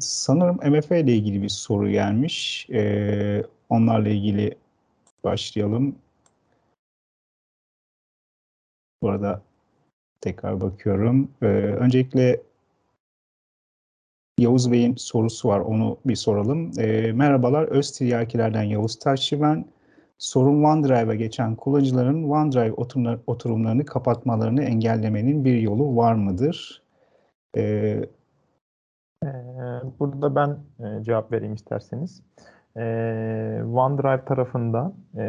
sanırım MFA ile ilgili bir soru gelmiş. Ee, onlarla ilgili başlayalım. Bu arada tekrar bakıyorum. Ee, öncelikle Yavuz Bey'in sorusu var. Onu bir soralım. Ee, merhabalar. Öztiryakilerden Yavuz Taşçı ben. Sorun OneDrive'a geçen kullanıcıların OneDrive oturumlarını kapatmalarını engellemenin bir yolu var mıdır? Ee, Burada ben e, cevap vereyim isterseniz. Ee, OneDrive tarafında e,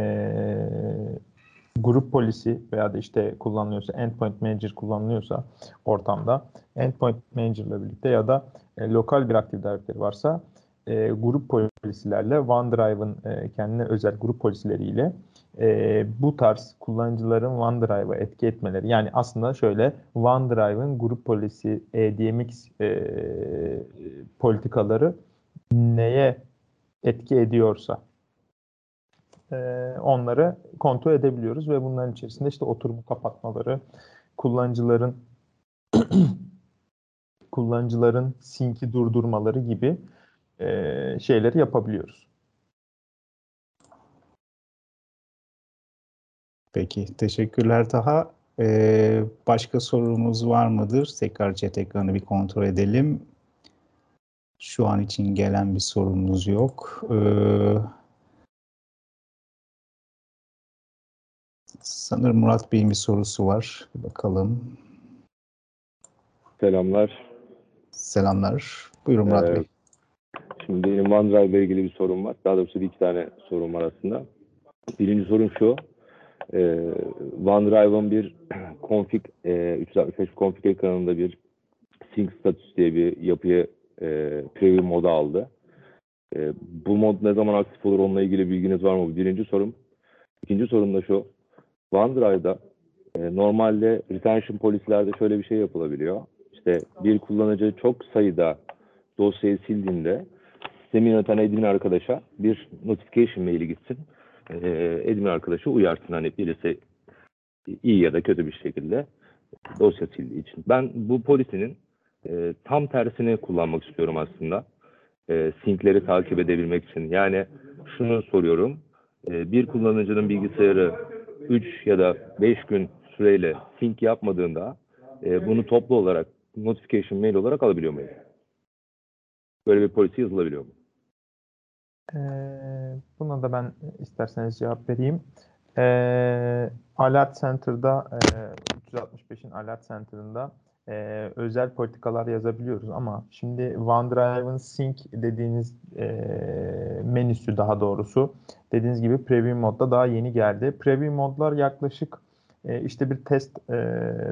grup polisi veya da işte kullanılıyorsa endpoint manager kullanılıyorsa ortamda endpoint manager ile birlikte ya da e, lokal bir Active Directory varsa e, grup polisilerle OneDrive'ın e, kendine özel grup polisileriyle e, bu tarz kullanıcıların OneDrive'a etki etmeleri yani aslında şöyle OneDrive'ın grup polisi EDMX e, politikaları neye etki ediyorsa e, onları kontrol edebiliyoruz ve bunların içerisinde işte oturumu kapatmaları, kullanıcıların kullanıcıların sync'i durdurmaları gibi e, şeyleri yapabiliyoruz. Peki, teşekkürler Taha. Ee, başka sorumuz var mıdır? Tekrar chat ekranı bir kontrol edelim. Şu an için gelen bir sorumuz yok. Ee, sanırım Murat Bey'in bir sorusu var. Bir bakalım. Selamlar. Selamlar. Buyurun Murat ee, Bey. Şimdi benim OneDrive ile ilgili bir sorum var. Daha doğrusu bir iki tane sorum var aslında. Birinci sorum şu. E, OneDrive'ın bir config e, 365 config ekranında bir sync status diye bir yapıyı e, preview moda aldı. E, bu mod ne zaman aktif olur onunla ilgili bilginiz var mı? Birinci sorum. İkinci sorum da şu. OneDrive'da e, normalde retention polisilerde şöyle bir şey yapılabiliyor. İşte bir kullanıcı çok sayıda dosyayı sildiğinde sistemin yöneten admin arkadaşa bir notification maili gitsin. E, admin arkadaşı uyarsın hani birisi iyi ya da kötü bir şekilde dosya sildiği için. Ben bu polisinin e, tam tersini kullanmak istiyorum aslında. E, sync'leri takip edebilmek için. Yani şunu soruyorum. E, bir kullanıcının bilgisayarı 3 ya da 5 gün süreyle sync yapmadığında e, bunu toplu olarak notification mail olarak alabiliyor muyum? Böyle bir polisi yazılabiliyor mu? Ee, buna da ben isterseniz cevap vereyim. Ee, Alert Center'da e, 365'in Alert Center'ında e, özel politikalar yazabiliyoruz ama şimdi OneDrive'ın Sync dediğiniz e, menüsü daha doğrusu dediğiniz gibi Preview modda daha yeni geldi. Preview modlar yaklaşık e, işte bir test e,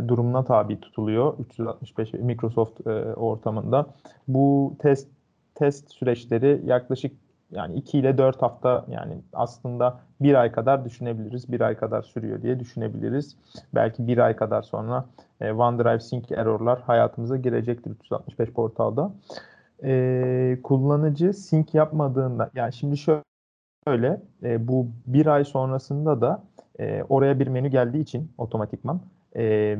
durumuna tabi tutuluyor 365 Microsoft e, ortamında. Bu test test süreçleri yaklaşık yani 2 ile 4 hafta yani aslında bir ay kadar düşünebiliriz. Bir ay kadar sürüyor diye düşünebiliriz. Belki bir ay kadar sonra e, OneDrive Sync error'lar hayatımıza girecektir 365 portalda. E, kullanıcı sync yapmadığında yani şimdi şöyle e, bu bir ay sonrasında da e, oraya bir menü geldiği için otomatikman e,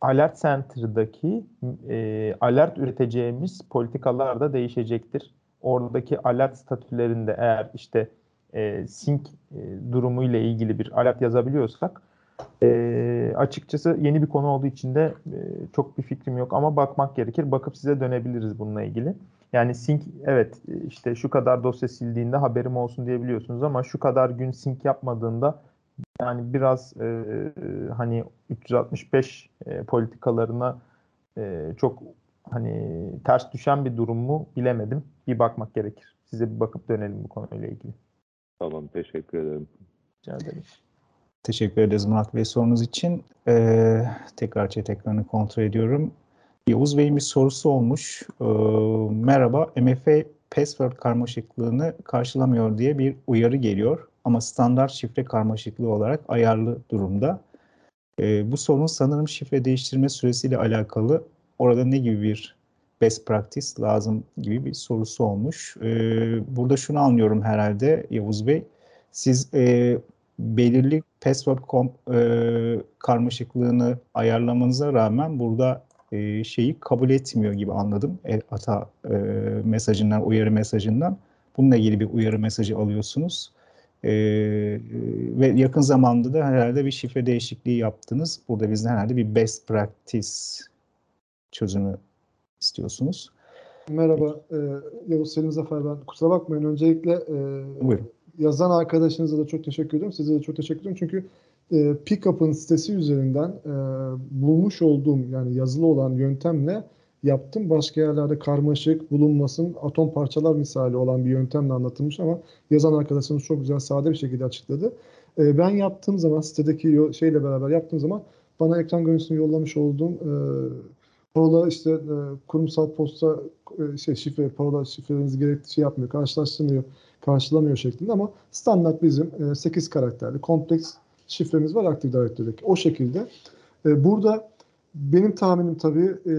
Alert Center'daki e, alert üreteceğimiz politikalar da değişecektir. Oradaki alert statülerinde eğer işte e, sync e, durumu ile ilgili bir alert yazabiliyorsak e, açıkçası yeni bir konu olduğu için de e, çok bir fikrim yok ama bakmak gerekir. Bakıp size dönebiliriz bununla ilgili. Yani sync evet işte şu kadar dosya sildiğinde haberim olsun diyebiliyorsunuz ama şu kadar gün sync yapmadığında yani biraz e, hani 365 e, politikalarına e, çok hani ters düşen bir durum mu bilemedim. Bir bakmak gerekir. Size bir bakıp dönelim bu konuyla ilgili. Tamam teşekkür ederim. Rica ederim. Teşekkür ederiz Murat Bey sorunuz için. Ee, tekrar chat ekranı kontrol ediyorum. Yavuz Bey'in bir sorusu olmuş. Ee, merhaba, MFA password karmaşıklığını karşılamıyor diye bir uyarı geliyor ama standart şifre karmaşıklığı olarak ayarlı durumda. Ee, bu sorun sanırım şifre değiştirme süresiyle alakalı. Orada ne gibi bir best practice lazım gibi bir sorusu olmuş. Ee, burada şunu anlıyorum herhalde Yavuz Bey. Siz e, belirli password komp, e, karmaşıklığını ayarlamanıza rağmen burada e, şeyi kabul etmiyor gibi anladım. E, hata e, mesajından, uyarı mesajından. Bununla ilgili bir uyarı mesajı alıyorsunuz. E, ve yakın zamanda da herhalde bir şifre değişikliği yaptınız. Burada bizden herhalde bir best practice çözümü istiyorsunuz. Merhaba, e, Yavuz Selim Zafer ben. Kusura bakmayın öncelikle e, Buyurun. yazan arkadaşınıza da çok teşekkür ediyorum. Size de çok teşekkür ediyorum. Çünkü e, Pickup'ın sitesi üzerinden e, bulmuş olduğum yani yazılı olan yöntemle yaptım. Başka yerlerde karmaşık, bulunmasın, atom parçalar misali olan bir yöntemle anlatılmış ama yazan arkadaşımız çok güzel, sade bir şekilde açıkladı. E, ben yaptığım zaman, sitedeki şeyle beraber yaptığım zaman bana ekran görüntüsünü yollamış olduğum e, parola işte e, kurumsal posta e, şey şifre, parola şifrelerinizi gerekli şey yapmıyor, karşılaştırmıyor, karşılamıyor şeklinde ama standart bizim e, 8 karakterli kompleks şifremiz var Active Directory'deki. O şekilde. E, burada benim tahminim tabii e,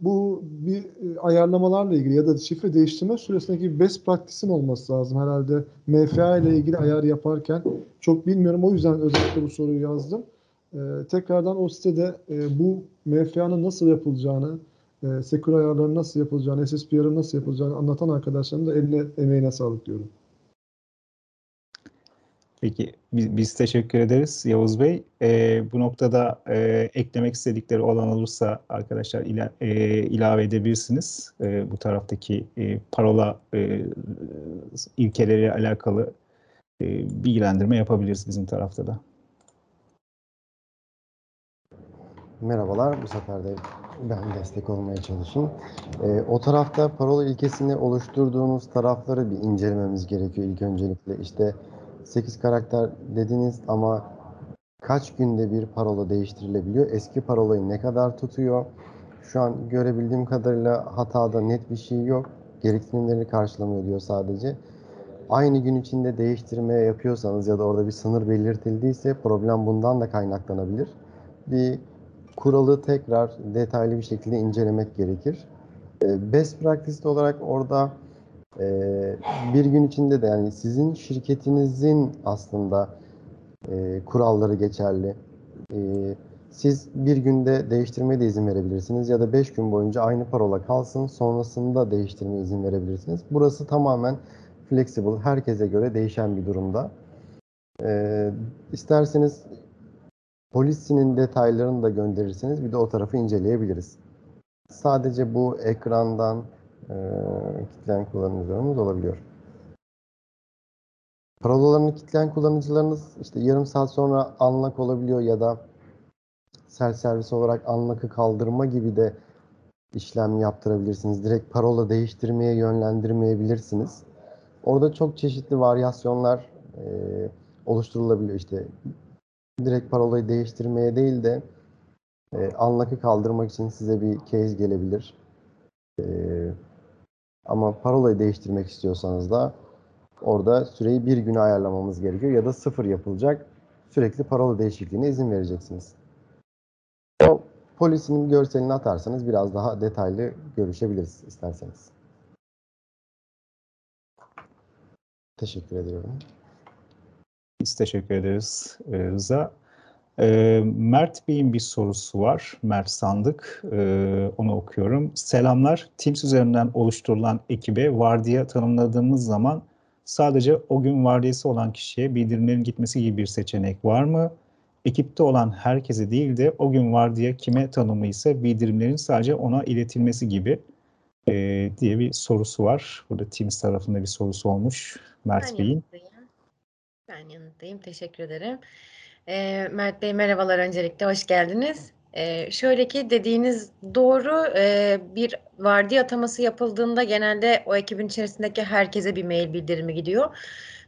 bu bir e, ayarlamalarla ilgili ya da şifre değiştirme süresindeki best practice'in olması lazım herhalde. MFA ile ilgili ayar yaparken çok bilmiyorum. O yüzden özellikle bu soruyu yazdım. E, tekrardan o sitede e, bu MFA'nın nasıl yapılacağını, e, secure ayarların nasıl yapılacağını, SSPR'ın nasıl yapılacağını anlatan arkadaşlarım da eline emeğine sağlık diyorum. Peki biz, biz teşekkür ederiz Yavuz Bey. Ee, bu noktada e, eklemek istedikleri olan olursa arkadaşlar ila, e, ilave edebilirsiniz. E, bu taraftaki e, parola e, ilkeleriyle alakalı e, bilgilendirme yapabiliriz bizim tarafta da. Merhabalar, bu sefer de ben destek olmaya çalışayım. Ee, o tarafta parola ilkesini oluşturduğunuz tarafları bir incelememiz gerekiyor ilk öncelikle. İşte 8 karakter dediniz ama kaç günde bir parola değiştirilebiliyor? Eski parolayı ne kadar tutuyor? Şu an görebildiğim kadarıyla hatada net bir şey yok. Gereksinimlerini karşılamıyor diyor sadece. Aynı gün içinde değiştirme yapıyorsanız ya da orada bir sınır belirtildiyse problem bundan da kaynaklanabilir. Bir kuralı tekrar detaylı bir şekilde incelemek gerekir. E, Best practice olarak orada e, bir gün içinde de yani sizin şirketinizin aslında e, kuralları geçerli. Siz bir günde değiştirmeye de izin verebilirsiniz ya da beş gün boyunca aynı parola kalsın sonrasında değiştirmeye izin verebilirsiniz. Burası tamamen flexible, herkese göre değişen bir durumda. E, isterseniz Polisinin detaylarını da gönderirseniz bir de o tarafı inceleyebiliriz. Sadece bu ekrandan e, kitleyen kullanıcılarımız olabiliyor. Parolalarını kitleyen kullanıcılarınız işte yarım saat sonra unlock olabiliyor ya da self servis olarak unlock'ı kaldırma gibi de işlem yaptırabilirsiniz. Direkt parola değiştirmeye yönlendirmeyebilirsiniz. Orada çok çeşitli varyasyonlar e, oluşturulabiliyor. İşte direkt parolayı değiştirmeye değil de e, unlock'ı kaldırmak için size bir case gelebilir. E, ama parolayı değiştirmek istiyorsanız da orada süreyi bir güne ayarlamamız gerekiyor ya da sıfır yapılacak. Sürekli parola değişikliğine izin vereceksiniz. O polisinin görselini atarsanız biraz daha detaylı görüşebiliriz isterseniz. Teşekkür ediyorum. Biz teşekkür ederiz e, Rıza. E, Mert Bey'in bir sorusu var. Mert Sandık. E, onu okuyorum. Selamlar. Teams üzerinden oluşturulan ekibe vardiya tanımladığımız zaman sadece o gün vardiyası olan kişiye bildirimlerin gitmesi gibi bir seçenek var mı? Ekipte olan herkese değil de o gün vardiya kime tanımı ise bildirimlerin sadece ona iletilmesi gibi e, diye bir sorusu var. Burada Teams tarafında bir sorusu olmuş Mert Ben Bey'in. Ben yanıtlayayım. Teşekkür ederim. Ee, Mert Bey merhabalar öncelikle. Hoş geldiniz. Ee, şöyle ki dediğiniz doğru. Ee, bir vardiya ataması yapıldığında genelde o ekibin içerisindeki herkese bir mail bildirimi gidiyor.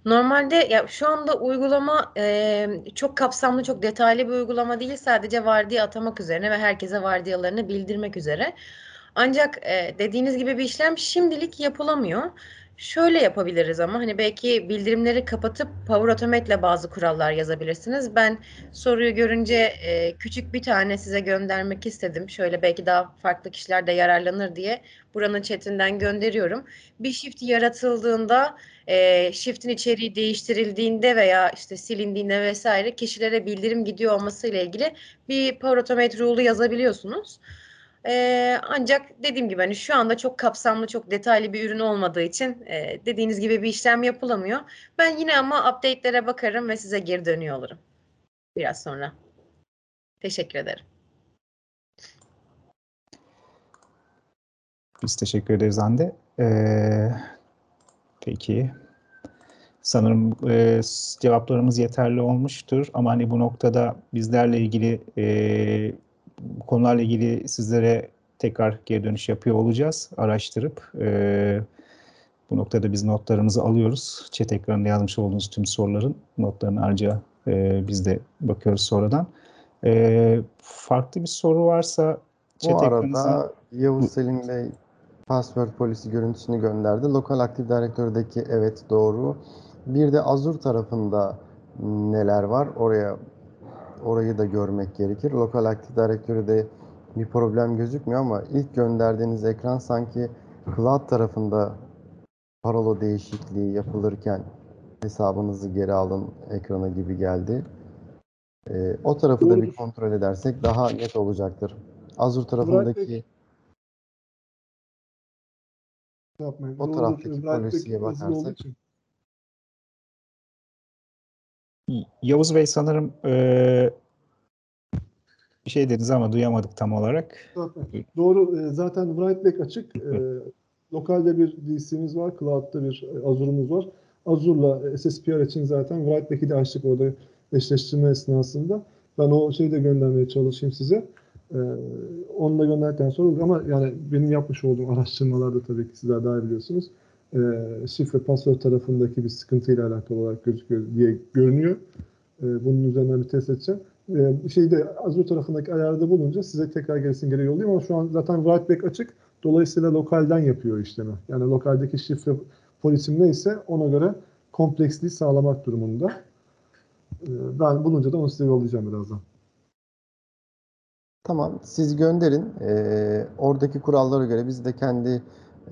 Normalde ya şu anda uygulama e, çok kapsamlı, çok detaylı bir uygulama değil. Sadece vardiya atamak üzerine ve herkese vardiyalarını bildirmek üzere. Ancak e, dediğiniz gibi bir işlem şimdilik yapılamıyor. Şöyle yapabiliriz ama hani belki bildirimleri kapatıp Power Automate'le bazı kurallar yazabilirsiniz. Ben soruyu görünce e, küçük bir tane size göndermek istedim. Şöyle belki daha farklı kişiler de yararlanır diye buranın chatinden gönderiyorum. Bir shift yaratıldığında, e, shift'in içeriği değiştirildiğinde veya işte silindiğinde vesaire kişilere bildirim gidiyor olması ile ilgili bir Power Automate rule'u yazabiliyorsunuz. Ee, ancak dediğim gibi hani şu anda çok kapsamlı, çok detaylı bir ürün olmadığı için e, dediğiniz gibi bir işlem yapılamıyor. Ben yine ama update'lere bakarım ve size geri dönüyor olurum biraz sonra. Teşekkür ederim. Biz teşekkür ederiz Hande. Ee, peki. Sanırım e, cevaplarımız yeterli olmuştur. Ama hani bu noktada bizlerle ilgili e, konularla ilgili sizlere tekrar geri dönüş yapıyor olacağız. Araştırıp e, bu noktada biz notlarımızı alıyoruz. Chat ekranında yazmış olduğunuz tüm soruların notlarını ayrıca e, biz de bakıyoruz sonradan. E, farklı bir soru varsa Bu chat ekranınızdan arada Yavuz Selim Bey password polisi görüntüsünü gönderdi. Lokal Active Directory'deki evet doğru. Bir de Azure tarafında neler var? Oraya orayı da görmek gerekir. Lokal Active Directory'de bir problem gözükmüyor ama ilk gönderdiğiniz ekran sanki Cloud tarafında parola değişikliği yapılırken hesabınızı geri alın ekranı gibi geldi. Ee, o tarafı da bir kontrol edersek daha net olacaktır. Azure tarafındaki Bey, Yapmayın. O taraftaki polisiye bakarsak. Yavuz Bey sanırım eee, bir şey dediniz ama duyamadık tam olarak. Doğru. e, Zaten Writeback açık. E, lokalde bir DC'miz var. Cloud'da bir e, Azure'umuz var. Azure'la SSPR için zaten Writeback'i de açtık orada eşleştirme esnasında. Ben o şeyi de göndermeye çalışayım size. E, onu da gönderdikten sonra ama yani benim yapmış olduğum araştırmalarda tabii ki sizler daha biliyorsunuz. E, şifre password tarafındaki bir sıkıntıyla alakalı olarak gözüküyor diye görünüyor. E, bunun üzerinden bir test edeceğim. E, şeyde Azure tarafındaki ayarda bulunca size tekrar gerisini geri yollayayım ama şu an zaten writeback açık. Dolayısıyla lokalden yapıyor işlemi. Yani lokaldeki şifre polisim neyse ona göre kompleksliği sağlamak durumunda. E, ben bulunca da onu size yollayacağım birazdan. Tamam, siz gönderin. Ee, oradaki kurallara göre biz de kendi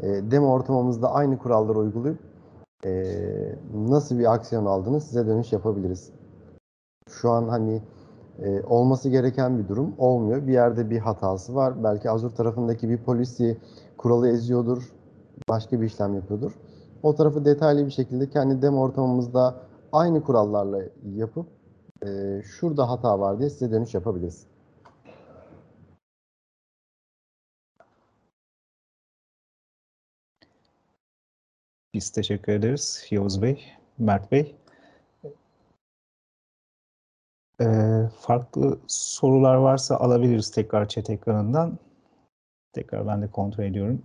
e, demo ortamımızda aynı kuralları uygulayıp e, nasıl bir aksiyon aldığını size dönüş yapabiliriz. Şu an hani e, olması gereken bir durum olmuyor. Bir yerde bir hatası var. Belki Azure tarafındaki bir polisi kuralı eziyordur, başka bir işlem yapıyordur. O tarafı detaylı bir şekilde kendi demo ortamımızda aynı kurallarla yapıp e, şurada hata var diye size dönüş yapabiliriz. Biz teşekkür ederiz Yavuz Bey, Mert Bey. Eee, farklı sorular varsa alabiliriz tekrar chat ekranından. Tekrar ben de kontrol ediyorum.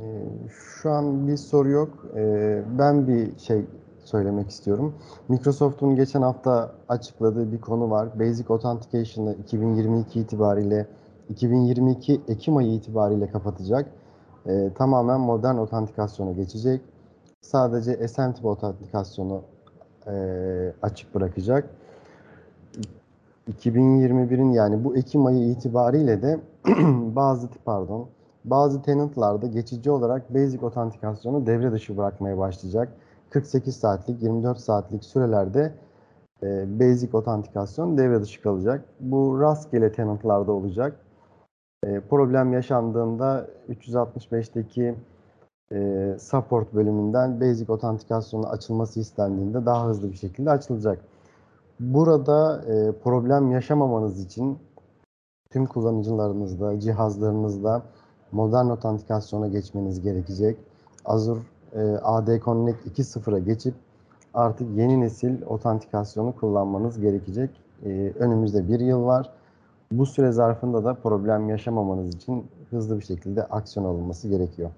Ee, Şu an bir soru yok. Ee, Ben bir şey söylemek istiyorum. Microsoft'un geçen hafta açıkladığı bir konu var. Basic Authentication'ı 2022 itibariyle 2022 Ekim ayı itibariyle kapatacak. Ee, tamamen modern otantikasyona geçecek. Sadece SMTP otantikasyonu e, açık bırakacak. 2021'in yani bu Ekim ayı itibariyle de bazı pardon bazı tenantlarda geçici olarak basic otantikasyonu devre dışı bırakmaya başlayacak. 48 saatlik, 24 saatlik sürelerde e, basic otantikasyon devre dışı kalacak. Bu rastgele tenantlarda olacak. E, problem yaşandığında 365'teki e, support bölümünden basic otantikasyonu açılması istendiğinde daha hızlı bir şekilde açılacak. Burada e, problem yaşamamanız için tüm kullanıcılarınızda, cihazlarınızda modern otantikasyona geçmeniz gerekecek. Azure e, AD Connect 2.0'a geçip artık yeni nesil otantikasyonu kullanmanız gerekecek. E, önümüzde bir yıl var. Bu süre zarfında da problem yaşamamanız için hızlı bir şekilde aksiyon alınması gerekiyor.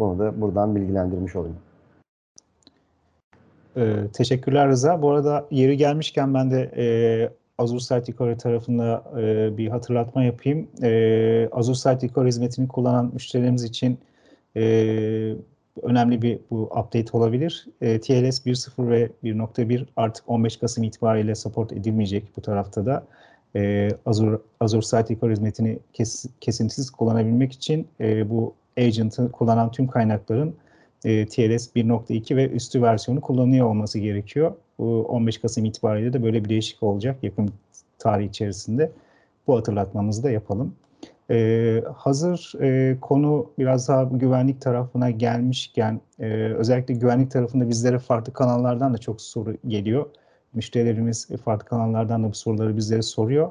Bunu da buradan bilgilendirmiş olayım. Ee, teşekkürler Rıza. Bu arada yeri gelmişken ben de e, Azure Site Recovery tarafında e, bir hatırlatma yapayım. E, Azure Site Recovery hizmetini kullanan müşterilerimiz için e, önemli bir bu update olabilir. E, TLS 1.0 ve 1.1 artık 15 Kasım itibariyle support edilmeyecek bu tarafta da. E, Azure, Azure Site Recovery hizmetini kes, kesintisiz kullanabilmek için e, bu agent'ı kullanan tüm kaynakların e, TLS 1.2 ve üstü versiyonu kullanıyor olması gerekiyor. Bu 15 Kasım itibariyle de böyle bir değişiklik olacak yakın tarih içerisinde. Bu hatırlatmamızı da yapalım. Ee, hazır e, konu biraz daha güvenlik tarafına gelmişken e, özellikle güvenlik tarafında bizlere farklı kanallardan da çok soru geliyor. Müşterilerimiz farklı kanallardan da bu soruları bizlere soruyor.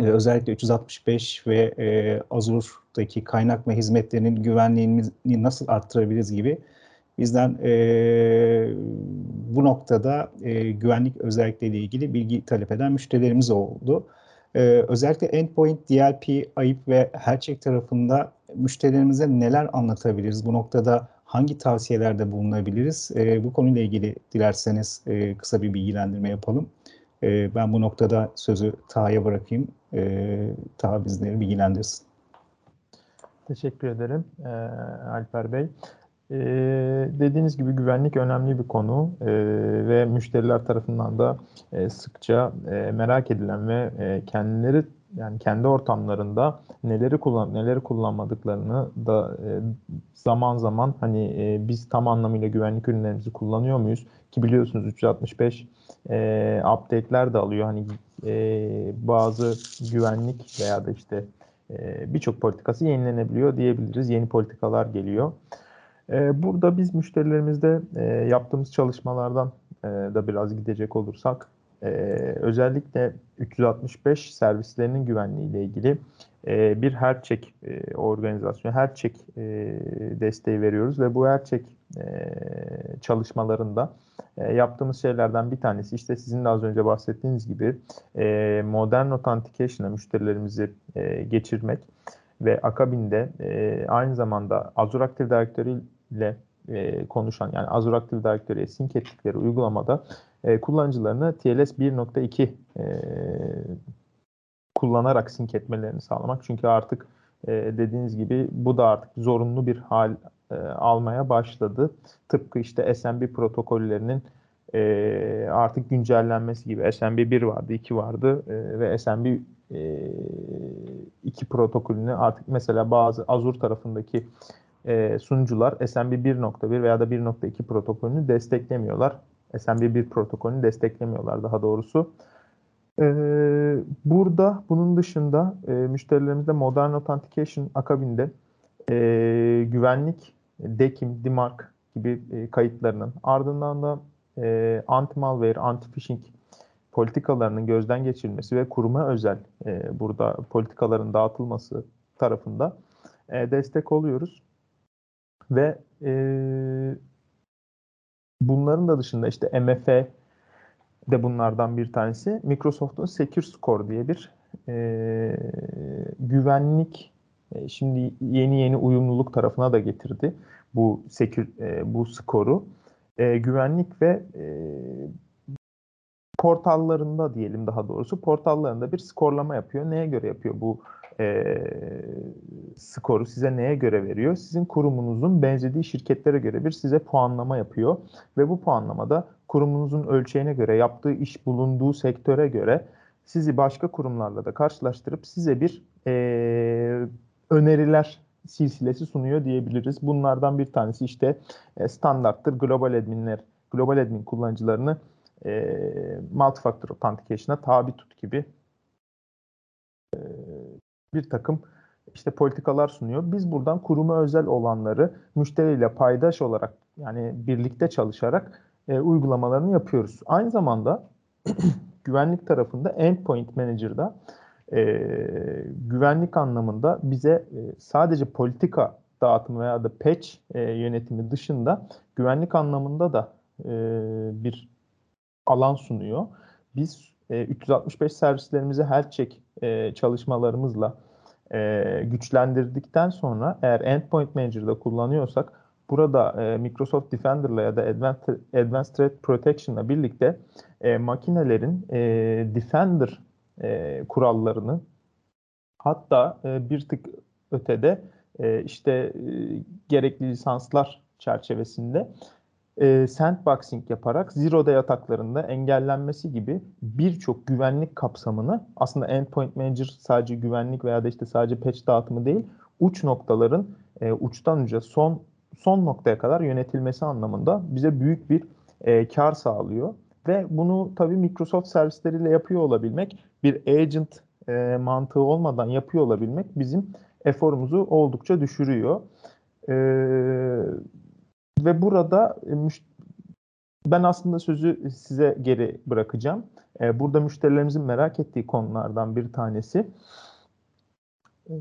Ee, özellikle 365 ve e, Azure'daki kaynak ve hizmetlerinin güvenliğini nasıl arttırabiliriz gibi bizden e, bu noktada e, güvenlik özellikleriyle ilgili bilgi talep eden müşterilerimiz oldu. Ee, özellikle Endpoint, DLP, ayıp ve Helcheck tarafında müşterilerimize neler anlatabiliriz? Bu noktada hangi tavsiyelerde bulunabiliriz? Ee, bu konuyla ilgili dilerseniz e, kısa bir bilgilendirme yapalım. Ee, ben bu noktada sözü Taha'ya bırakayım. Ee, Taha bizleri bilgilendirsin. Teşekkür ederim e, Alper Bey. Ee, dediğiniz gibi güvenlik önemli bir konu ee, ve müşteriler tarafından da e, sıkça e, merak edilen ve e, kendileri yani kendi ortamlarında neleri kullan neleri kullanmadıklarını da e, zaman zaman hani e, biz tam anlamıyla güvenlik ürünlerimizi kullanıyor muyuz? Ki biliyorsunuz 365 e, update'ler de alıyor. Hani e, bazı güvenlik veya da işte e, birçok politikası yenilenebiliyor diyebiliriz. Yeni politikalar geliyor. Ee, burada biz müşterilerimizde e, yaptığımız çalışmalardan e, da biraz gidecek olursak e, özellikle 365 servislerinin güvenliği ile ilgili bir HealthCheck organizasyonu, HealthCheck desteği veriyoruz ve bu HealthCheck çalışmalarında yaptığımız şeylerden bir tanesi işte sizin de az önce bahsettiğiniz gibi modern authentication'a müşterilerimizi geçirmek ve akabinde aynı zamanda Azure Active Directory ile e, konuşan yani Azure Active Directory'ye sync ettikleri uygulamada e, kullanıcılarını TLS 1.2 e, kullanarak sync etmelerini sağlamak. Çünkü artık e, dediğiniz gibi bu da artık zorunlu bir hal e, almaya başladı. Tıpkı işte SMB protokollerinin e, artık güncellenmesi gibi. SMB 1 vardı, 2 vardı e, ve SMB e, 2 protokolünü artık mesela bazı Azure tarafındaki e, sunucular SMB 1.1 veya da 1.2 protokolünü desteklemiyorlar. SMB 1 protokolünü desteklemiyorlar daha doğrusu. E, burada bunun dışında e, müşterilerimizde Modern Authentication akabinde e, güvenlik, DECIM, DMARC gibi e, kayıtlarının ardından da e, anti-malware, anti-phishing politikalarının gözden geçirilmesi ve kuruma özel e, burada politikaların dağıtılması tarafında e, destek oluyoruz. Ve e, bunların da dışında işte MFA de bunlardan bir tanesi. Microsoft'un Secure Score diye bir e, güvenlik e, şimdi yeni yeni uyumluluk tarafına da getirdi bu secure, e, bu skoru. E, güvenlik ve e, portallarında diyelim daha doğrusu portallarında bir skorlama yapıyor. Neye göre yapıyor bu e, skoru size neye göre veriyor? Sizin kurumunuzun benzediği şirketlere göre bir size puanlama yapıyor ve bu puanlamada kurumunuzun ölçeğine göre yaptığı iş bulunduğu sektöre göre sizi başka kurumlarla da karşılaştırıp size bir e, öneriler silsilesi sunuyor diyebiliriz. Bunlardan bir tanesi işte e, standarttır. Global adminler, global admin kullanıcılarını e, multifactor authentication'a tabi tut gibi bir takım işte politikalar sunuyor. Biz buradan kuruma özel olanları müşteriyle paydaş olarak yani birlikte çalışarak e, uygulamalarını yapıyoruz. Aynı zamanda güvenlik tarafında Endpoint Manager'da e, güvenlik anlamında bize e, sadece politika dağıtımı veya da patch e, yönetimi dışında güvenlik anlamında da e, bir alan sunuyor. Biz e, 365 servislerimizi health check e, çalışmalarımızla e, güçlendirdikten sonra eğer Endpoint Manager'da kullanıyorsak burada e, Microsoft Defender'la ya da Advanced, Advanced Threat Protection'la birlikte e, makinelerin e, Defender e, kurallarını hatta e, bir tık ötede e, işte e, gerekli lisanslar çerçevesinde e, sandboxing yaparak zero day ataklarında engellenmesi gibi birçok güvenlik kapsamını aslında endpoint manager sadece güvenlik veya da işte sadece patch dağıtımı değil uç noktaların e, uçtan uca son son noktaya kadar yönetilmesi anlamında bize büyük bir e, kar sağlıyor ve bunu tabii Microsoft servisleriyle yapıyor olabilmek bir agent e, mantığı olmadan yapıyor olabilmek bizim eforumuzu oldukça düşürüyor. E, ve burada e, ben aslında sözü size geri bırakacağım. E, burada müşterilerimizin merak ettiği konulardan bir tanesi e,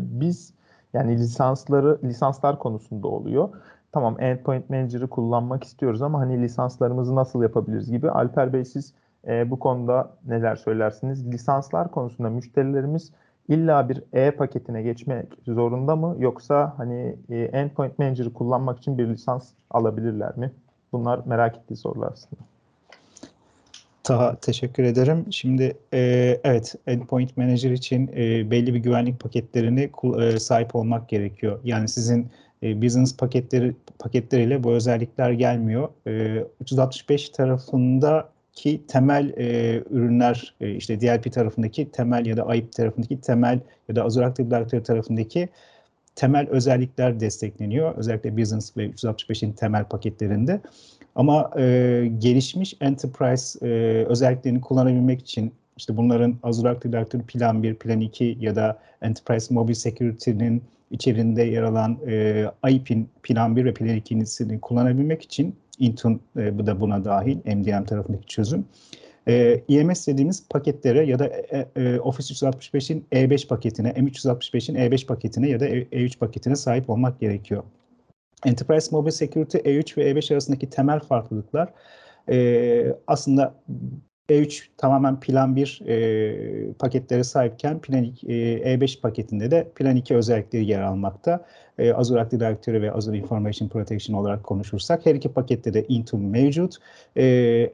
biz yani lisansları lisanslar konusunda oluyor. Tamam Endpoint Manager'ı kullanmak istiyoruz ama hani lisanslarımızı nasıl yapabiliriz gibi. Alper Bey siz e, bu konuda neler söylersiniz? Lisanslar konusunda müşterilerimiz illa bir E paketine geçmek zorunda mı yoksa hani e, Endpoint Manager'ı kullanmak için bir lisans alabilirler mi? Bunlar merak ettiği sorular aslında. Taha teşekkür ederim. Şimdi e, evet Endpoint Manager için e, belli bir güvenlik paketlerini e, sahip olmak gerekiyor. Yani sizin e, business paketleri paketleriyle bu özellikler gelmiyor. E, 365 tarafındaki temel e, ürünler e, işte DLP tarafındaki temel ya da AIP tarafındaki temel ya da Azure Active Directory tarafındaki temel özellikler destekleniyor. Özellikle Business ve 365'in temel paketlerinde. Ama e, gelişmiş enterprise e, özelliklerini kullanabilmek için işte bunların Azure Active Directory Plan 1, Plan 2 ya da Enterprise Mobile Security'nin içerisinde yer alan e, IP'in Plan 1 ve Plan 2'sini kullanabilmek için Intune e, bu da buna dahil MDM tarafındaki çözüm. E, EMS dediğimiz paketlere ya da e, e, Office 365'in E5 paketine, M365'in E5 paketine ya da E3 paketine sahip olmak gerekiyor. Enterprise Mobile Security E3 ve E5 arasındaki temel farklılıklar e, aslında E3 tamamen Plan 1 e, paketlere sahipken Plan 2, e, E5 paketinde de Plan 2 özellikleri yer almakta. E, Azure Active Directory ve Azure Information Protection olarak konuşursak her iki pakette de Intune mevcut. E,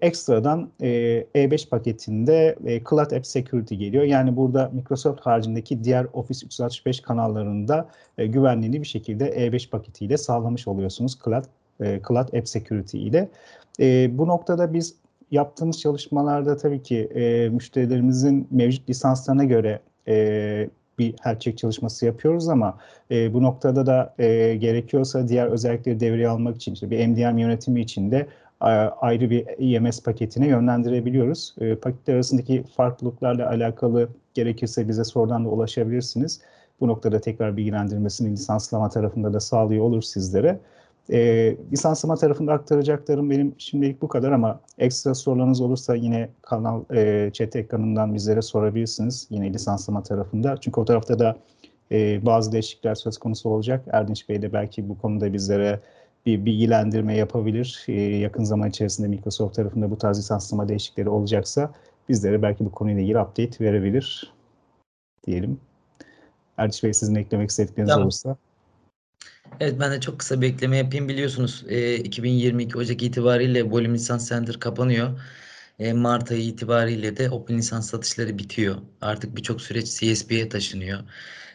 ekstradan e, E5 paketinde e, Cloud App Security geliyor. Yani burada Microsoft haricindeki diğer Office 365 kanallarında e, güvenliğini bir şekilde E5 paketiyle sağlamış oluyorsunuz Cloud, e, Cloud App Security ile. E, bu noktada biz yaptığımız çalışmalarda tabii ki e, müşterilerimizin mevcut lisanslarına göre e, bir check çalışması yapıyoruz ama e, bu noktada da e, gerekiyorsa diğer özellikleri devreye almak için işte bir MDM yönetimi için de a, ayrı bir EMS paketine yönlendirebiliyoruz. E, paketler arasındaki farklılıklarla alakalı gerekirse bize sorudan da ulaşabilirsiniz. Bu noktada tekrar bilgilendirmesini lisanslama tarafında da sağlıyor olur sizlere. E, lisanslama tarafında aktaracaklarım benim şimdilik bu kadar ama ekstra sorularınız olursa yine kanal e, chat ekranından bizlere sorabilirsiniz. Yine lisanslama tarafında. Çünkü o tarafta da e, bazı değişiklikler söz konusu olacak. Erdinç Bey de belki bu konuda bizlere bir bilgilendirme yapabilir. E, yakın zaman içerisinde Microsoft tarafında bu tarz lisanslama değişiklikleri olacaksa bizlere belki bu konuyla ilgili update verebilir diyelim. Erdinç Bey sizin eklemek istedikleriniz tamam. olursa. Evet ben de çok kısa bir ekleme yapayım. Biliyorsunuz e, 2022 Ocak itibariyle Volume Lisans Center kapanıyor. E, Mart ayı itibariyle de Open Lisans satışları bitiyor. Artık birçok süreç CSP'ye taşınıyor.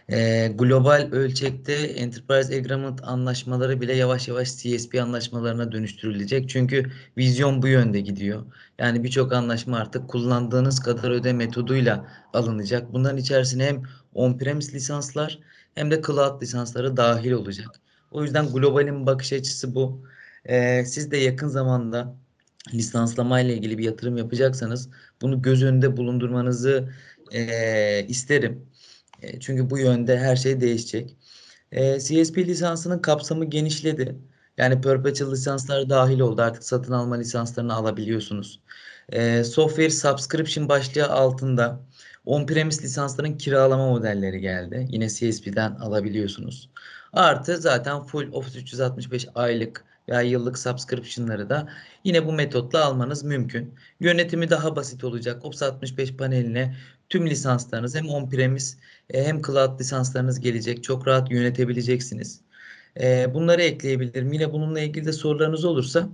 E, global ölçekte Enterprise Agreement anlaşmaları bile yavaş yavaş CSP anlaşmalarına dönüştürülecek. Çünkü vizyon bu yönde gidiyor. Yani birçok anlaşma artık kullandığınız kadar öde metoduyla alınacak. Bunların içerisine hem on-premise lisanslar hem de cloud lisansları dahil olacak. O yüzden globalin bakış açısı bu. Ee, siz de yakın zamanda lisanslama ile ilgili bir yatırım yapacaksanız bunu göz önünde bulundurmanızı e, isterim. E, çünkü bu yönde her şey değişecek. E, CSP lisansının kapsamı genişledi. Yani perpetual lisanslar dahil oldu. Artık satın alma lisanslarını alabiliyorsunuz. E, software subscription başlığı altında On-premise lisansların kiralama modelleri geldi. Yine CSP'den alabiliyorsunuz. Artı zaten full Office 365 aylık veya yıllık subscription'ları da yine bu metotla almanız mümkün. Yönetimi daha basit olacak. Office 65 paneline tüm lisanslarınız hem on-premise e, hem cloud lisanslarınız gelecek. Çok rahat yönetebileceksiniz. E, bunları ekleyebilirim. Yine bununla ilgili de sorularınız olursa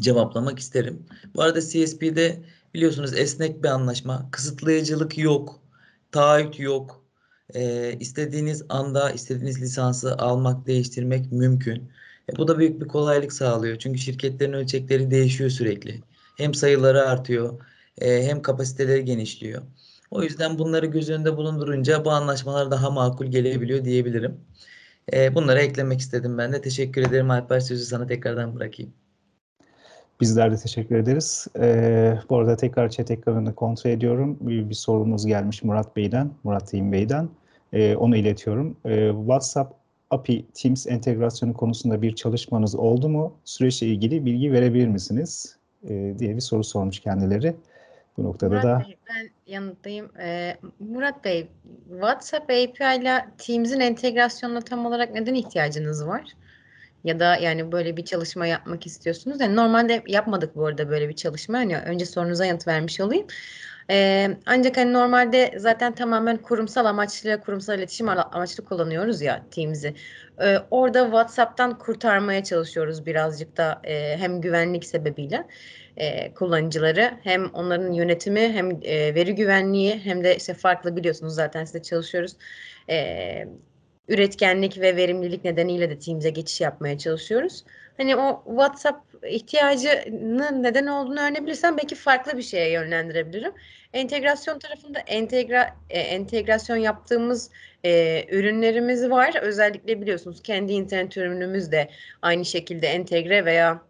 cevaplamak isterim. Bu arada CSP'de biliyorsunuz esnek bir anlaşma. Kısıtlayıcılık yok. Taahhüt yok. E, istediğiniz anda istediğiniz lisansı almak, değiştirmek mümkün. E, bu da büyük bir kolaylık sağlıyor. Çünkü şirketlerin ölçekleri değişiyor sürekli. Hem sayıları artıyor e, hem kapasiteleri genişliyor. O yüzden bunları göz önünde bulundurunca bu anlaşmalar daha makul gelebiliyor diyebilirim. E, bunları eklemek istedim ben de. Teşekkür ederim Alper sözü sana tekrardan bırakayım. Bizler de teşekkür ederiz. Ee, bu arada tekrar chat ekranını kontrol ediyorum. Bir, bir sorumuz gelmiş Murat Bey'den, Murat Team Bey'den. Ee, onu iletiyorum. Ee, WhatsApp API Teams entegrasyonu konusunda bir çalışmanız oldu mu? Süreçle ilgili bilgi verebilir misiniz? Ee, diye bir soru sormuş kendileri. Bu noktada Murat da Bey, ben yanıtlayayım. Ee, Murat Bey, WhatsApp API ile Teams'in entegrasyonuna tam olarak neden ihtiyacınız var? Ya da yani böyle bir çalışma yapmak istiyorsunuz. Yani normalde yapmadık bu arada böyle bir çalışma. Hani önce sorunuza yanıt vermiş olayım. Ee, ancak hani normalde zaten tamamen kurumsal amaçlı, kurumsal iletişim amaçlı kullanıyoruz ya Teams'i. Ee, orada WhatsApp'tan kurtarmaya çalışıyoruz birazcık da e, hem güvenlik sebebiyle e, kullanıcıları hem onların yönetimi hem e, veri güvenliği hem de işte farklı biliyorsunuz zaten sizde çalışıyoruz. E, üretkenlik ve verimlilik nedeniyle de Teams'e geçiş yapmaya çalışıyoruz. Hani o WhatsApp ihtiyacının neden olduğunu öğrenebilirsem belki farklı bir şeye yönlendirebilirim. Entegrasyon tarafında entegra, e, entegrasyon yaptığımız e, ürünlerimiz var. Özellikle biliyorsunuz kendi internet ürünümüz de aynı şekilde entegre veya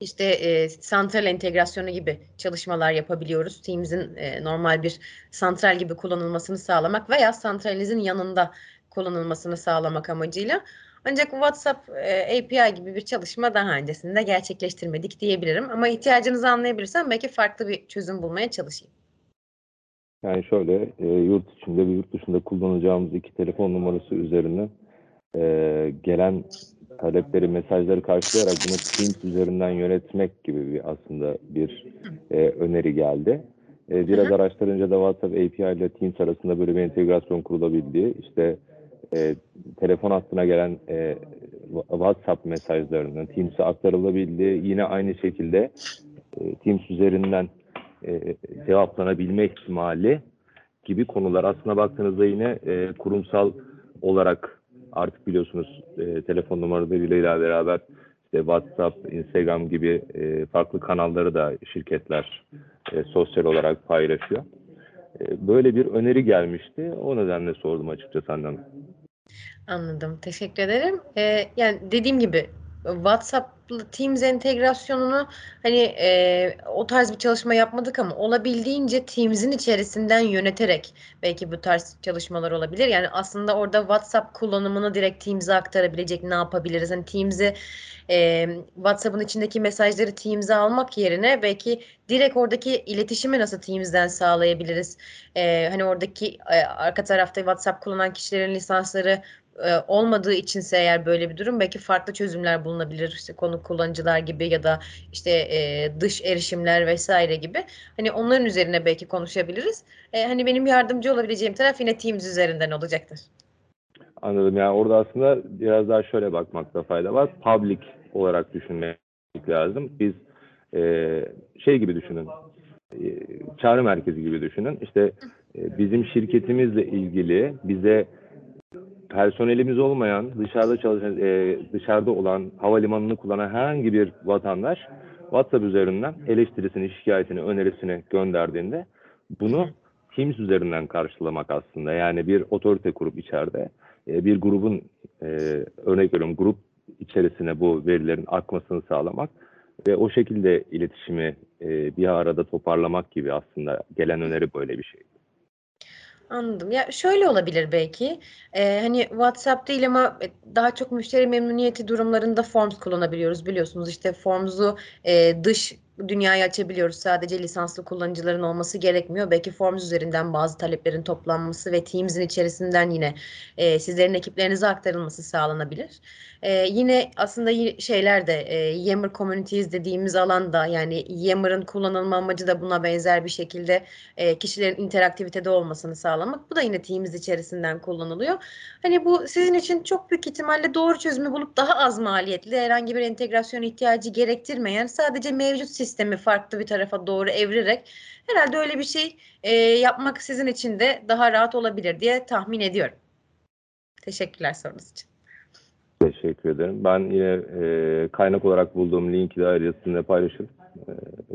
işte e, santral entegrasyonu gibi çalışmalar yapabiliyoruz. Teams'in e, normal bir santral gibi kullanılmasını sağlamak veya santralinizin yanında kullanılmasını sağlamak amacıyla. Ancak WhatsApp e, API gibi bir çalışma daha öncesinde gerçekleştirmedik diyebilirim. Ama ihtiyacınızı anlayabilirsem belki farklı bir çözüm bulmaya çalışayım. Yani şöyle e, yurt içinde ve yurt dışında kullanacağımız iki telefon numarası üzerine e, gelen talepleri, mesajları karşılayarak bunu Teams üzerinden yönetmek gibi bir aslında bir e, öneri geldi. E, biraz araştırınca da WhatsApp API ile Teams arasında böyle bir entegrasyon kurulabildiği, işte e, telefon hattına gelen e, WhatsApp mesajlarının Teams'e aktarılabildiği, yine aynı şekilde e, Teams üzerinden e, cevaplanabilme ihtimali gibi konular. Aslına baktığınızda yine e, kurumsal olarak artık biliyorsunuz e, telefon numaralarıyla beraber işte WhatsApp, Instagram gibi e, farklı kanalları da şirketler e, sosyal olarak paylaşıyor. E, böyle bir öneri gelmişti. O nedenle sordum açıkçası senden. Anladım. Teşekkür ederim. Ee, yani dediğim gibi WhatsApp'la Teams entegrasyonunu hani e, o tarz bir çalışma yapmadık ama olabildiğince Teams'in içerisinden yöneterek belki bu tarz çalışmalar olabilir. Yani aslında orada WhatsApp kullanımını direkt Teams'e aktarabilecek ne yapabiliriz? Hani Teams'i e, WhatsApp'ın içindeki mesajları Teams'e almak yerine belki direkt oradaki iletişimi nasıl Teams'den sağlayabiliriz? E, hani oradaki e, arka tarafta WhatsApp kullanan kişilerin lisansları e, olmadığı içinse eğer böyle bir durum belki farklı çözümler bulunabilir. İşte konu kullanıcılar gibi ya da işte e, dış erişimler vesaire gibi. Hani onların üzerine belki konuşabiliriz. E, hani benim yardımcı olabileceğim taraf yine Teams üzerinden olacaktır. Anladım. Yani orada aslında biraz daha şöyle bakmakta fayda var. Public olarak düşünmek lazım. Biz e, şey gibi düşünün. E, çağrı merkezi gibi düşünün. İşte e, bizim şirketimizle ilgili bize personelimiz olmayan, dışarıda çalışan, e, dışarıda olan, havalimanını kullanan herhangi bir vatandaş WhatsApp üzerinden eleştirisini, şikayetini, önerisini gönderdiğinde bunu Teams üzerinden karşılamak aslında. Yani bir otorite kurup içeride e, bir grubun e, örnek veriyorum grup içerisine bu verilerin akmasını sağlamak ve o şekilde iletişimi e, bir arada toparlamak gibi aslında gelen öneri böyle bir şey. Anladım. Ya şöyle olabilir belki. Ee, hani WhatsApp değil ama e, daha çok müşteri memnuniyeti durumlarında Forms kullanabiliyoruz biliyorsunuz. İşte Forms'u e, dış dünyaya açabiliyoruz. Sadece lisanslı kullanıcıların olması gerekmiyor. Belki Forms üzerinden bazı taleplerin toplanması ve Teams'in içerisinden yine e, sizlerin ekiplerinize aktarılması sağlanabilir. E, yine aslında şeyler de e, Yammer Communities dediğimiz alanda yani Yammer'ın kullanılma amacı da buna benzer bir şekilde e, kişilerin interaktivitede olmasını sağlamak. Bu da yine Teams içerisinden kullanılıyor. Hani bu sizin için çok büyük ihtimalle doğru çözümü bulup daha az maliyetli, herhangi bir entegrasyon ihtiyacı gerektirmeyen, sadece mevcut sistemi farklı bir tarafa doğru evirerek herhalde öyle bir şey e, yapmak sizin için de daha rahat olabilir diye tahmin ediyorum. Teşekkürler sorunuz için. Teşekkür ederim. Ben yine e, kaynak olarak bulduğum linki de ayrıca sizinle paylaşırım. E,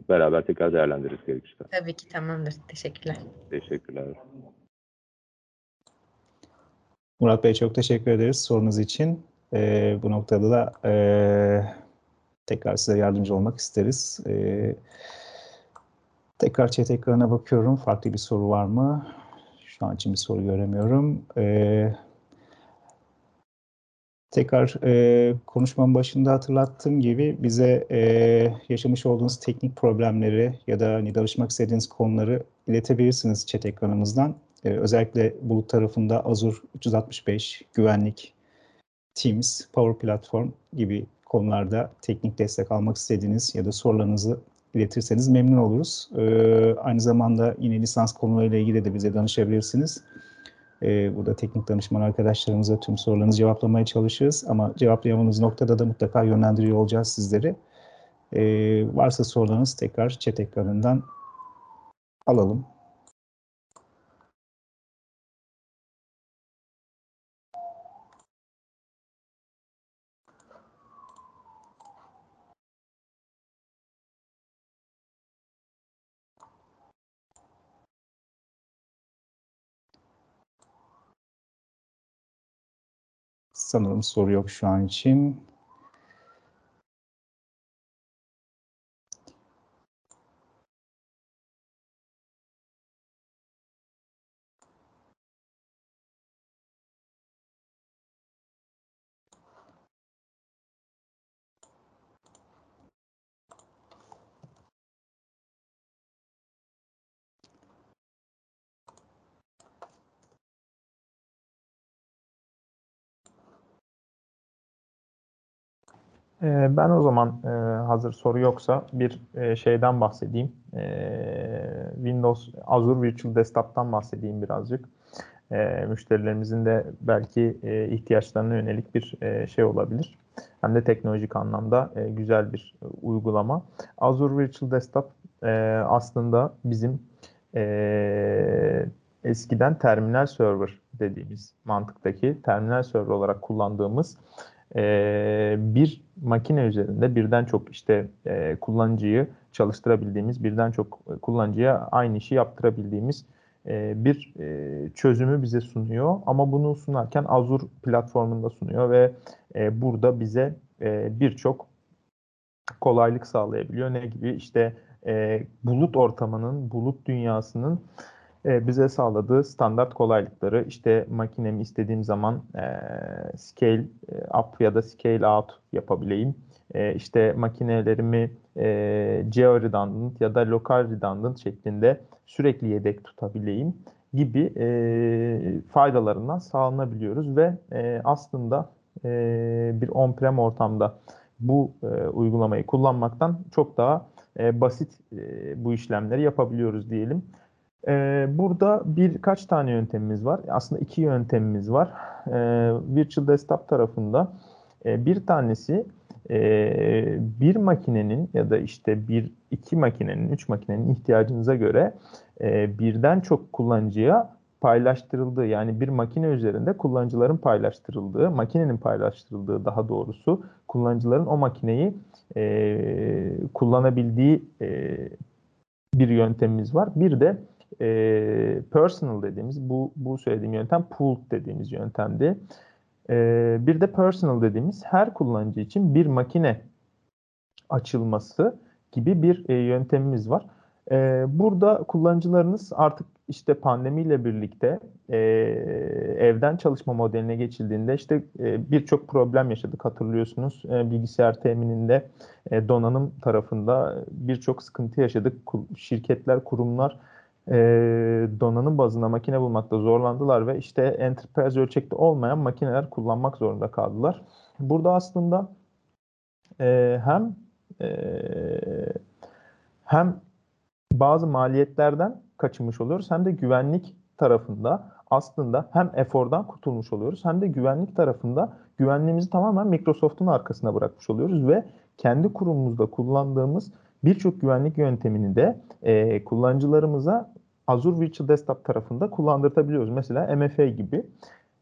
beraber tekrar değerlendiririz gerekirse. Tabii ki tamamdır. Teşekkürler. Teşekkürler. Murat Bey çok teşekkür ederiz sorunuz için. Ee, bu noktada da e, tekrar size yardımcı olmak isteriz. E, tekrar chat ekranına bakıyorum. Farklı bir soru var mı? Şu an için bir soru göremiyorum. E, tekrar e, konuşmamın başında hatırlattığım gibi bize e, yaşamış olduğunuz teknik problemleri ya da hani danışmak istediğiniz konuları iletebilirsiniz chat ekranımızdan. E, özellikle bulut tarafında Azure 365, güvenlik, Teams, Power Platform gibi konularda teknik destek almak istediğiniz ya da sorularınızı iletirseniz memnun oluruz. E, aynı zamanda yine lisans konularıyla ilgili de bize danışabilirsiniz. E, burada teknik danışman arkadaşlarımıza tüm sorularınızı cevaplamaya çalışırız. Ama cevaplayamadığınız noktada da mutlaka yönlendiriyor olacağız sizleri. E, varsa sorularınız tekrar chat ekranından alalım. Sanırım soru yok şu an için. Ben o zaman e, hazır soru yoksa bir e, şeyden bahsedeyim. Ee, Windows Azure Virtual Desktop'tan bahsedeyim birazcık. Ee, Müşterilerimizin de belki e, ihtiyaçlarına yönelik bir şey olabilir. Hem de teknolojik anlamda güzel bir uygulama. Azure Virtual Desktop aslında bizim eskiden terminal server dediğimiz mantıktaki terminal server olarak kullandığımız e, bir makine üzerinde birden çok işte e, kullanıcıyı çalıştırabildiğimiz, birden çok kullanıcıya aynı işi yaptırabildiğimiz e, bir e, çözümü bize sunuyor. Ama bunu sunarken Azure platformunda sunuyor ve e, burada bize e, birçok kolaylık sağlayabiliyor. Ne gibi? İşte e, bulut ortamının, bulut dünyasının e, bize sağladığı standart kolaylıkları işte makinemi istediğim zaman e, scale up ya da scale out yapabileyim. E, işte makinelerimi e, geo redundant ya da lokal redundant şeklinde sürekli yedek tutabileyim gibi e, faydalarından sağlanabiliyoruz ve e, aslında e, bir on-prem ortamda bu e, uygulamayı kullanmaktan çok daha e, basit e, bu işlemleri yapabiliyoruz diyelim. Ee, burada birkaç tane yöntemimiz var. Aslında iki yöntemimiz var. Ee, Virtual Desktop tarafında e, bir tanesi e, bir makinenin ya da işte bir iki makinenin, üç makinenin ihtiyacınıza göre e, birden çok kullanıcıya paylaştırıldığı yani bir makine üzerinde kullanıcıların paylaştırıldığı, makinenin paylaştırıldığı daha doğrusu kullanıcıların o makineyi e, kullanabildiği e, bir yöntemimiz var. Bir de e, personal dediğimiz bu bu söylediğim yöntem pooled dediğimiz yöntemdi. E, bir de personal dediğimiz her kullanıcı için bir makine açılması gibi bir e, yöntemimiz var. E, burada kullanıcılarınız artık işte pandemiyle birlikte e, evden çalışma modeline geçildiğinde işte e, birçok problem yaşadık hatırlıyorsunuz. E, bilgisayar temininde e, donanım tarafında birçok sıkıntı yaşadık. Şirketler, kurumlar e, donanım bazında makine bulmakta zorlandılar ve işte enterprise ölçekte olmayan makineler kullanmak zorunda kaldılar. Burada aslında e, hem e, hem bazı maliyetlerden kaçınmış oluyoruz hem de güvenlik tarafında aslında hem efordan kurtulmuş oluyoruz hem de güvenlik tarafında güvenliğimizi tamamen Microsoft'un arkasına bırakmış oluyoruz ve kendi kurumumuzda kullandığımız birçok güvenlik yöntemini de e, kullanıcılarımıza Azure Virtual Desktop tarafında kullandırtabiliyoruz. Mesela MFA gibi.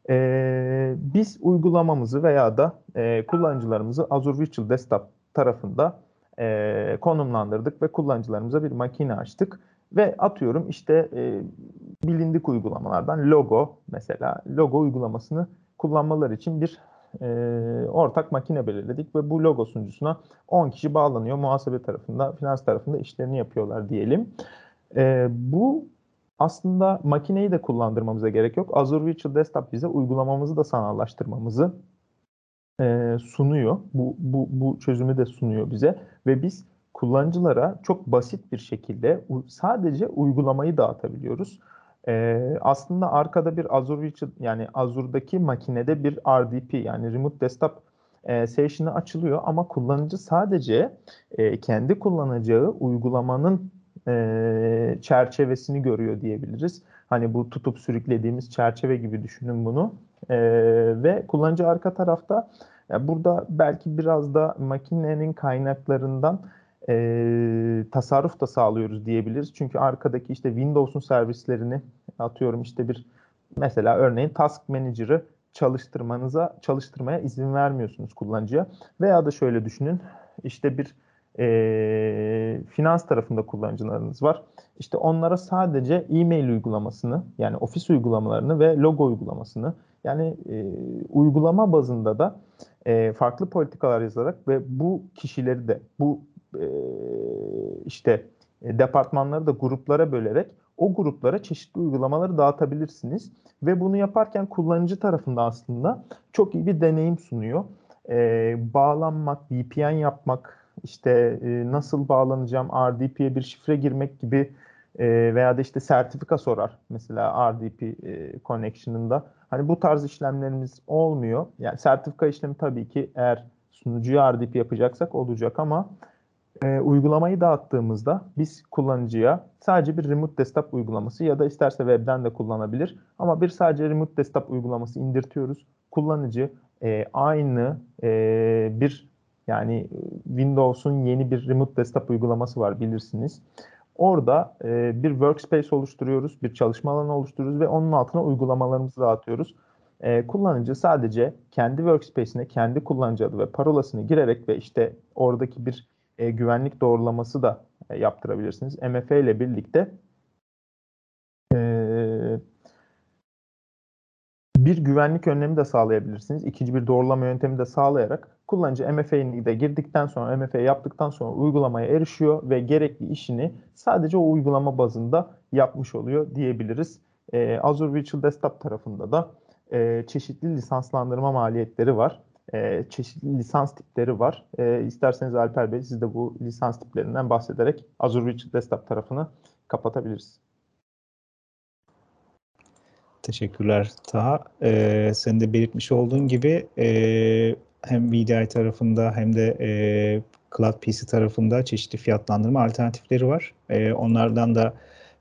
E, biz uygulamamızı veya da e, kullanıcılarımızı Azure Virtual Desktop tarafında e, konumlandırdık ve kullanıcılarımıza bir makine açtık. Ve atıyorum işte e, bilindik uygulamalardan logo mesela logo uygulamasını kullanmaları için bir e, ortak makine belirledik ve bu logo sunucusuna 10 kişi bağlanıyor. Muhasebe tarafında, finans tarafında işlerini yapıyorlar diyelim. E, bu aslında makineyi de kullandırmamıza gerek yok. Azure Virtual Desktop bize uygulamamızı da sanallaştırmamızı e, sunuyor. Bu, bu, bu çözümü de sunuyor bize ve biz kullanıcılara çok basit bir şekilde sadece uygulamayı dağıtabiliyoruz. Ee, aslında arkada bir Azure yani Azure'daki makinede bir RDP yani Remote Desktop e, Session'ı açılıyor ama kullanıcı sadece e, kendi kullanacağı uygulamanın e, çerçevesini görüyor diyebiliriz. Hani bu tutup sürüklediğimiz çerçeve gibi düşünün bunu. E, ve kullanıcı arka tarafta yani burada belki biraz da makinenin kaynaklarından e, tasarruf da sağlıyoruz diyebiliriz. Çünkü arkadaki işte Windows'un servislerini atıyorum işte bir mesela örneğin Task Manager'ı çalıştırmanıza çalıştırmaya izin vermiyorsunuz kullanıcıya. Veya da şöyle düşünün işte bir e, finans tarafında kullanıcılarınız var. İşte onlara sadece e-mail uygulamasını yani ofis uygulamalarını ve logo uygulamasını yani e, uygulama bazında da e, farklı politikalar yazarak ve bu kişileri de bu e, işte e, departmanları da gruplara bölerek o gruplara çeşitli uygulamaları dağıtabilirsiniz. Ve bunu yaparken kullanıcı tarafında aslında çok iyi bir deneyim sunuyor. E, bağlanmak, VPN yapmak, işte e, nasıl bağlanacağım, RDP'ye bir şifre girmek gibi e, veya da işte sertifika sorar mesela RDP e, connection'ında. Hani bu tarz işlemlerimiz olmuyor. Yani sertifika işlemi tabii ki eğer sunucuya RDP yapacaksak olacak ama e, uygulamayı dağıttığımızda biz kullanıcıya sadece bir remote desktop uygulaması ya da isterse webden de kullanabilir ama bir sadece remote desktop uygulaması indirtiyoruz. Kullanıcı e, aynı e, bir yani Windows'un yeni bir remote desktop uygulaması var bilirsiniz. Orada e, bir workspace oluşturuyoruz, bir çalışma alanı oluşturuyoruz ve onun altına uygulamalarımızı dağıtıyoruz. E, kullanıcı sadece kendi workspace'ine kendi kullanıcı adı ve parolasını girerek ve işte oradaki bir e, güvenlik doğrulaması da e, yaptırabilirsiniz. MFA ile birlikte e, bir güvenlik önlemi de sağlayabilirsiniz. İkinci bir doğrulama yöntemi de sağlayarak kullanıcı MFA'ni de girdikten sonra MFA yaptıktan sonra uygulamaya erişiyor ve gerekli işini sadece o uygulama bazında yapmış oluyor diyebiliriz. Ee, Azure Virtual Desktop tarafında da e, çeşitli lisanslandırma maliyetleri var e, çeşitli lisans tipleri var. E, isterseniz Alper Bey siz de bu lisans tiplerinden bahsederek Azure Virtual Desktop tarafını kapatabiliriz. Teşekkürler Taha. Ee, senin de belirtmiş olduğun gibi e, hem VDI tarafında hem de e, Cloud PC tarafında çeşitli fiyatlandırma alternatifleri var. E, onlardan da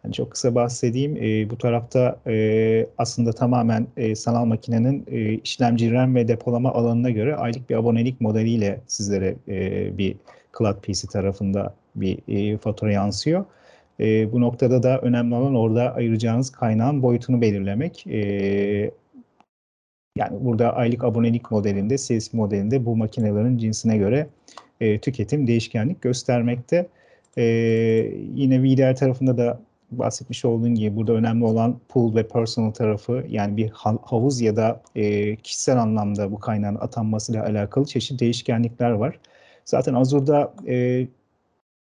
yani çok kısa bahsedeyim. E, bu tarafta e, aslında tamamen e, sanal makinenin e, işlemci RAM ve depolama alanına göre aylık bir abonelik modeliyle sizlere e, bir Cloud PC tarafında bir e, fatura yansıyor. E, bu noktada da önemli olan orada ayıracağınız kaynağın boyutunu belirlemek. E, yani burada aylık abonelik modelinde, sales modelinde bu makinelerin cinsine göre e, tüketim değişkenlik göstermekte. E, yine VDR tarafında da bahsetmiş olduğun gibi burada önemli olan pool ve personal tarafı yani bir havuz ya da e, kişisel anlamda bu kaynağın atanmasıyla alakalı çeşitli değişkenlikler var. Zaten Azure'da e,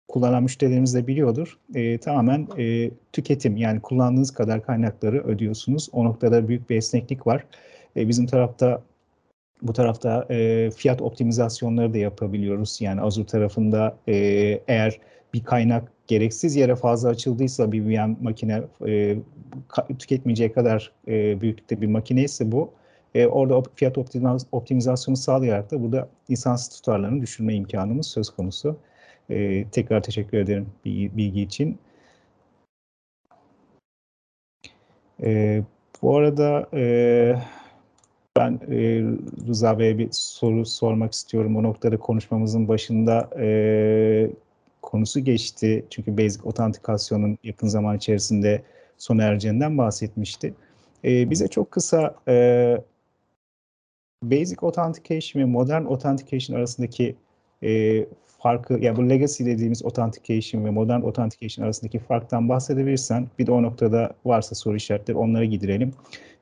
kullanan müşterilerimiz de biliyordur. E, tamamen e, tüketim yani kullandığınız kadar kaynakları ödüyorsunuz. O noktada büyük bir esneklik var. E, bizim tarafta bu tarafta e, fiyat optimizasyonları da yapabiliyoruz. Yani Azure tarafında e, eğer bir kaynak gereksiz yere fazla açıldıysa bir VM makine e, tüketmeyeceği kadar e, büyüklükte bir makine ise bu e, orada fiyat optimiz optimizasyonu sağlayarak da burada lisanslı tutarlarını düşürme imkanımız söz konusu. E, tekrar teşekkür ederim bilgi, bilgi için. E, bu arada e, ben e, Rıza Bey'e bir soru sormak istiyorum. O noktada konuşmamızın başında e, konusu geçti. Çünkü Basic Authentication'un yakın zaman içerisinde sona ereceğinden bahsetmişti. E, bize çok kısa e, Basic Authentication ve Modern Authentication arasındaki e, farkı, ya bu legacy dediğimiz authentication ve modern authentication arasındaki farktan bahsedebilirsen bir de o noktada varsa soru işaretleri onlara gidirelim.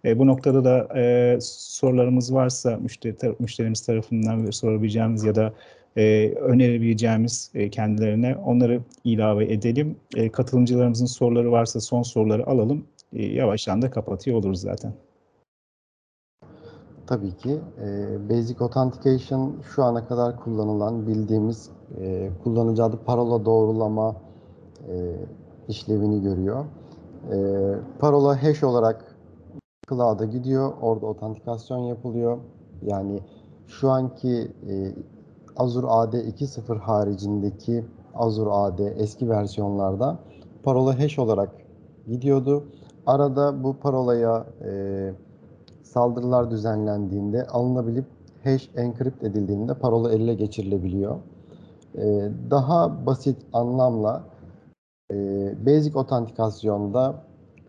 E, bu noktada da e, sorularımız varsa müşteri müşterimiz tarafından sorabileceğimiz ya da e, önerebileceğimiz e, kendilerine onları ilave edelim. E, katılımcılarımızın soruları varsa son soruları alalım. E, yavaştan da kapatıyor oluruz zaten. Tabii ki. E, Basic Authentication şu ana kadar kullanılan bildiğimiz e, kullanıcı adı parola doğrulama e, işlevini görüyor. E, parola hash olarak cloud'a gidiyor. Orada otantikasyon yapılıyor. Yani şu anki e, Azure AD 2.0 haricindeki Azure AD eski versiyonlarda parola hash olarak gidiyordu. Arada bu parolaya e, saldırılar düzenlendiğinde alınabilip hash encrypt edildiğinde parola ele geçirilebiliyor. Ee, daha basit anlamla e, basic otantikasyonda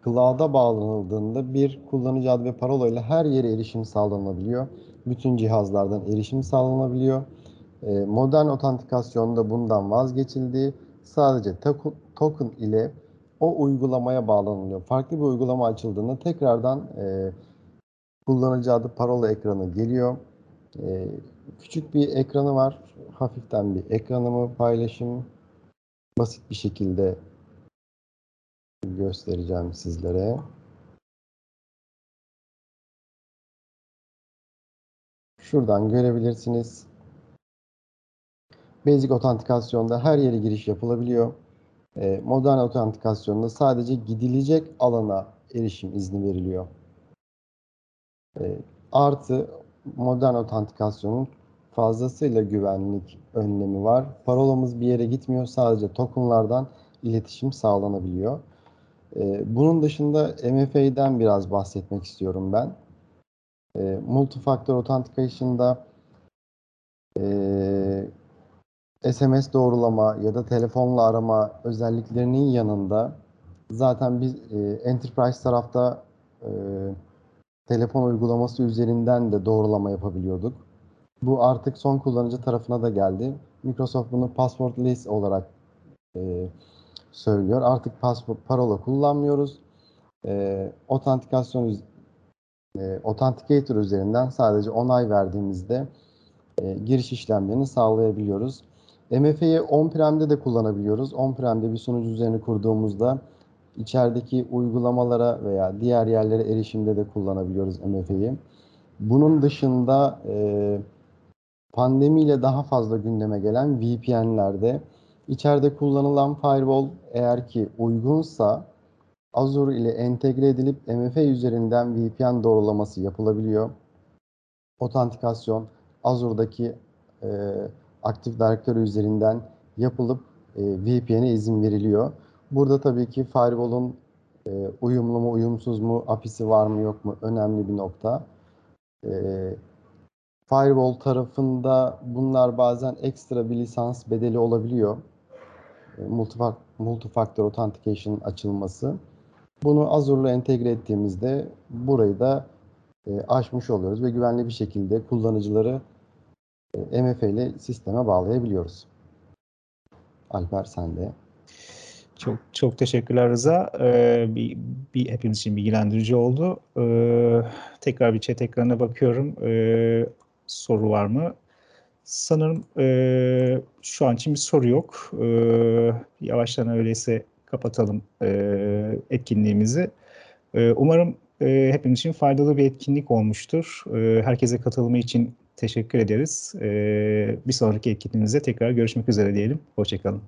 cloud'a bağlanıldığında bir kullanıcı adı ve parola ile her yere erişim sağlanabiliyor. Bütün cihazlardan erişim sağlanabiliyor. Ee, modern otantikasyonda bundan vazgeçildi. Sadece token- ile o uygulamaya bağlanılıyor. Farklı bir uygulama açıldığında tekrardan e, kullanıcı adı parola ekranı geliyor. Ee, küçük bir ekranı var. Hafiften bir ekranımı paylaşım. Basit bir şekilde göstereceğim sizlere. Şuradan görebilirsiniz. Basic otantikasyonda her yere giriş yapılabiliyor. Ee, modern otantikasyonda sadece gidilecek alana erişim izni veriliyor. E, artı modern otantikasyonun fazlasıyla güvenlik önlemi var. Parolamız bir yere gitmiyor. Sadece tokenlardan iletişim sağlanabiliyor. E, bunun dışında MFA'den biraz bahsetmek istiyorum ben. E, Multifactor Authentication'da e, SMS doğrulama ya da telefonla arama özelliklerinin yanında zaten biz e, Enterprise tarafta e, telefon uygulaması üzerinden de doğrulama yapabiliyorduk. Bu artık son kullanıcı tarafına da geldi. Microsoft bunu passwordless olarak e, söylüyor. Artık password, parola kullanmıyoruz. E, otantikasyon e, Authenticator üzerinden sadece onay verdiğimizde e, giriş işlemlerini sağlayabiliyoruz. MFA'yı on-prem'de de kullanabiliyoruz. On-prem'de bir sunucu üzerine kurduğumuzda içerideki uygulamalara veya diğer yerlere erişimde de kullanabiliyoruz MFA'yı. Bunun dışında e, pandemiyle daha fazla gündeme gelen VPN'lerde içeride kullanılan firewall eğer ki uygunsa Azure ile entegre edilip MFA üzerinden VPN doğrulaması yapılabiliyor. Otantikasyon Azure'daki e, Active Directory üzerinden yapılıp e, VPN'e izin veriliyor. Burada tabii ki firewall'un e, uyumlu mu, uyumsuz mu, API'si var mı, yok mu önemli bir nokta. E, firewall tarafında bunlar bazen ekstra bir lisans bedeli olabiliyor. E, multifac- multifactor authentication açılması. Bunu Azure'la entegre ettiğimizde burayı da e, aşmış oluyoruz ve güvenli bir şekilde kullanıcıları e, MFA ile sisteme bağlayabiliyoruz. Alper sen de. Çok çok teşekkürler Rıza. Ee, bir, bir hepimiz için bilgilendirici oldu. Ee, tekrar bir chat ekranına bakıyorum. Ee, soru var mı? Sanırım e, şu an için bir soru yok. Ee, yavaştan öyleyse kapatalım e, etkinliğimizi. Ee, umarım e, hepimiz için faydalı bir etkinlik olmuştur. Ee, herkese katılımı için teşekkür ederiz. Ee, bir sonraki etkinliğimizde tekrar görüşmek üzere diyelim. Hoşçakalın.